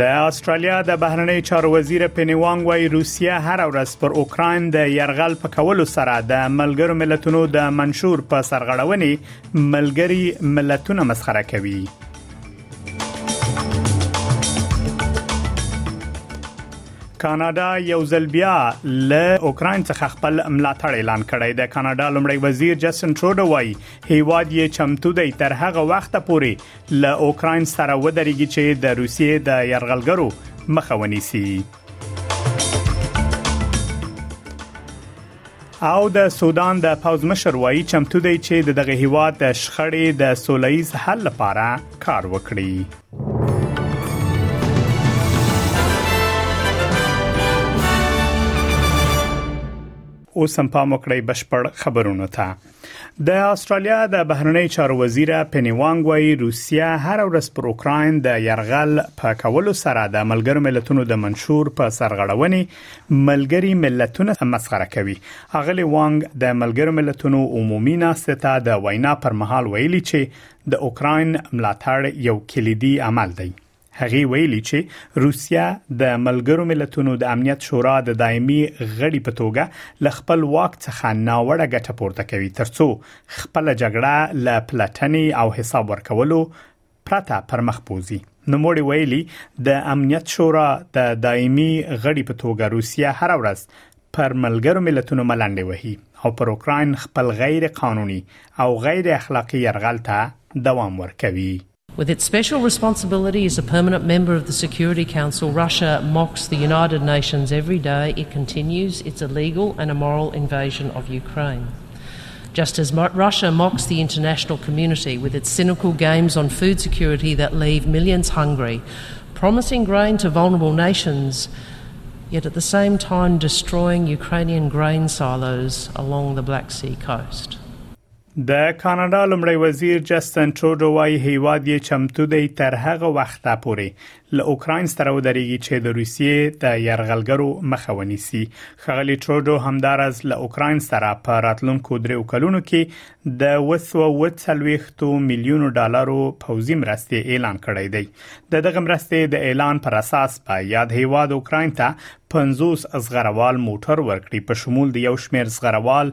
د استرالیا د بهرنی چارو وزیر پنی وانګ وايي روسیه هر ورځ پر اوکرين د يرغل په کولو سره د ملګرو ملتونو د منشور په سرغړونې ملګری ملتونه مسخره کوي کاناډا یو ځل بیا له اوکرين څخه خپل ملاتړ اعلان کړی د کاناډا لمړی وزیر جسټن ټروډو وایي هیواد یې چمتو دی تر هغه وخت پورې له اوکراین سره ودرېږي چې د روسیې د يرغلګرو مخه ونیسي او د سودان د پوز مشر وایي چمتو دی چې د دغه هیواد د شخړې د سولېز حل لپاره کار وکړي اوس هم پام وکړئ بشپړ خبرونه ته د استرالیا د بهرنی چارو وزیر پنی وانګ وایي روسیه هر ورځ پر اوکراین د يرغل په کولو سره د ملګرو ملتونو د منشور په سرغړونې ملګری ملتونه مسخره کوي اغلی وانګ د ملګرو ملتونو عمومي ناسته ته د وینا پر مهال ویلي چې د اوکراین ملاتړ یو کلیدي عمل دی هغې ویلي چې روسیه د ملګرو ملتونو د امنیت شورا د دایمي غړي په توګه له خپل واک څخه ناوړه ګټه پورته کوي ترڅو خپل جګړه له پلټنې او حساب ورکولو پرته پرمخ بوزي نو موري ویلي د امنیت شورا د دایمي غړي په توګه روسیه هر ورځ پر ملګرو ملتونو ملنډې وهي او پر اوکرين خپل غیر قانوني او غیر اخلاقی يرغل ته دوام ورکوي With its special responsibility as a permanent member of the Security Council, Russia mocks the United Nations every day. It continues its illegal and immoral invasion of Ukraine. Just as Russia mocks the international community with its cynical games on food security that leave millions hungry, promising grain to vulnerable nations, yet at the same time destroying Ukrainian grain silos along the Black Sea coast. د کاناډا لمړی وزیر جستن ټروډو وايي هیواد یې چمتو دی تر هغه وخته پورې له اوکراین سره ودرېږي چې د روسیې د يرغلګرو مخه ونیسي خغلی ټروډو همدارز له اوکراین سره په راتلونکو دریو کلونو کې د 240 میلیون ډالرو پوزي مرستې اعلان کړې دی د دغه مرستې د اعلان پر اساس په یاد هیواد اوکراین ته 50 زغروال موټر ورکړي په شمول د یو شمیر زغروال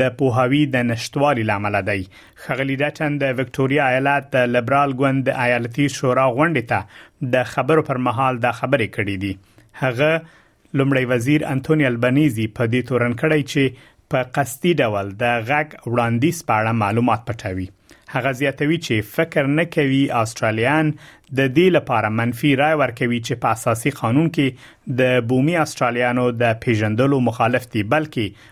د پوهاوي د نشټوالي لامل دی خغلی ډټن د وکټوريا ایالت د لیبرال ګوند د ایالتي شورا غونډې ته د خبرو پر مهال دا خبرې کړې دي هغه لومړی وزیر انټونی البنيزي په دې تورن کړی چې په قصدي ډول د غږ وړاندیز په اړه معلومات پټوي هغه زیاتوي چې فکر نه کوي استرالیان د دې لپاره منفي رائے ورکوي چې په اساسي قانون کې د بومي استرالیانو د پیژندلو مخالف دي بلکې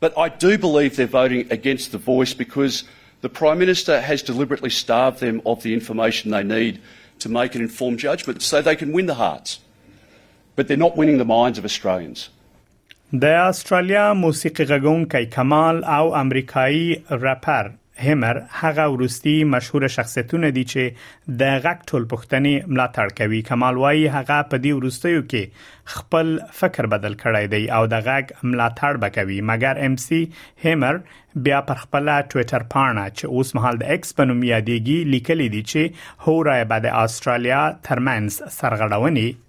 But I do believe they're voting against the voice because the Prime Minister has deliberately starved them of the information they need to make an informed judgment so they can win the hearts. But they're not winning the minds of Australians. د استرالیا موسیقي غږونکی کمال او امریکایي رپر هیمر هغه وروستي مشهور شخصیتونه دي چې د غک ټول پښتني ملاتړ کوي کمال وایي هغه په دې وروستیو کې خپل فکر بدل کړی دی او د غک ملاتړ به کوي مګر ام سي هیمر بیا پر خپل ټوئیټر پاڼه چې اوس مهال د ایکس په نوم یادېږي لیکلي دي چې هورای به د استرالیا ترمنځ سرغړونې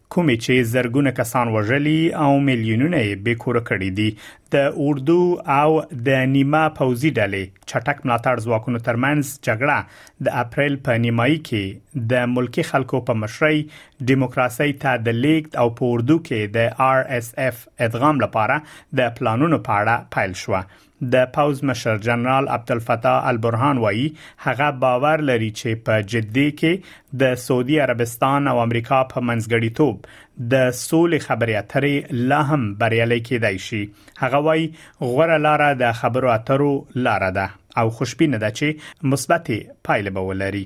کومې چې زرګونه کسان وژلي او میلیونونه یې بې کور کړي دي د اردو او د نیمه پوزي ډلې چټک ملاتړ ځواکونو ترمنځ جګړه د اپریل په نیمایي کې د ملکی خلکو په مشرۍ دیموکراسي ته د لیګت او په اردو کې د آر اس اف ادغام لپاره د پلانونو په اړه پیل شوه د پوځ مشر جنرال عبدالفتاح البرهان وایي هغه باور لري چې په جدي کې د سعودي عربستان او امریکا په منځګړیتوب د سولې خبرې اترې لا هم بریالي کېدای شي هغه وایي غوړه لار د خبرو اترو لار ده او خوشبینه ده چې مثبتې پایلې به ولري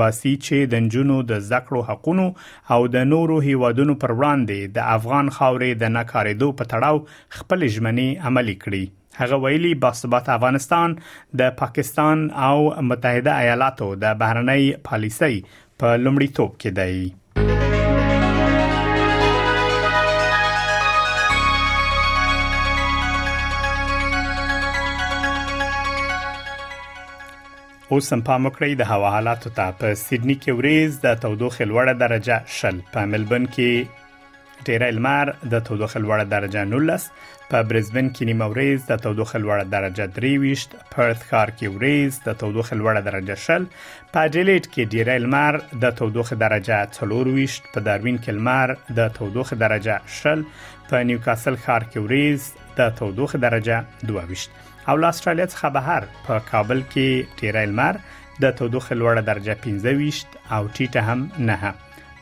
باسي چې د نجونو د زده کړو حقونو او د نورو هیوادونو پر وړاندې د افغان خاورې د نه کارېدو په تړاو خپل ژمنې عملی کړي هغه ویلي باثبات افغانستان د پاکستان او متحده ایالاتو د بهرنۍ پالیسۍ په لومړیتوب کې دی اوس هم پام وکړئ د هوا حالاتو ته په سیدنی کې وریز د تودوخې لوړه درجه شل په ملبن کې ډیره لمر د تودوخې لوړه درجه 19 په برزبن کې نیمه وریز د تودوخې لوړه درجه 23 پرث ښار کې وریز د تودوخې لوړه درجه 0 په اډلیډ کې ډیره لمر د تودوخې درجه 24 په داروین کې لمر د تودوخې درجه 0 په نیوکاسل ښار کې وریز د تودوخې درجه 22 او له استرالیا څخه بهر په کابل کې ډیری لمر د تودوخې لوړه درجه 15 او ټیټه هم نه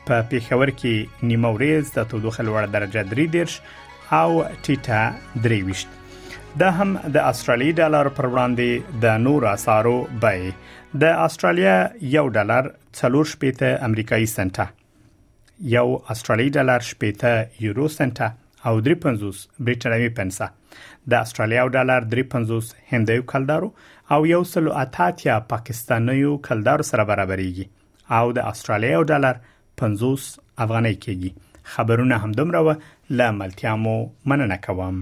په پیښور کې نیمه ورځ د تودوخې لوړه درجه 3 او ټیټه 23 دا هم د استرالی ډالر پر وړاندې د نور اسارو بای د استرالیا یو ډالر 4 شپېته امریکایي سنټه یو استرالی ډالر شپېته یورو سنت او 350 بریټانوي پنسه د استرالیا او ډالر 350 هندیو کلدارو او یو سلو اتاتیا پاکستانیو کلدارو سره برابرېږي او د استرالیا او ډالر 50 افغانۍ کېږي خبرونه هم دومره و ل ملتیا مو مننه کوم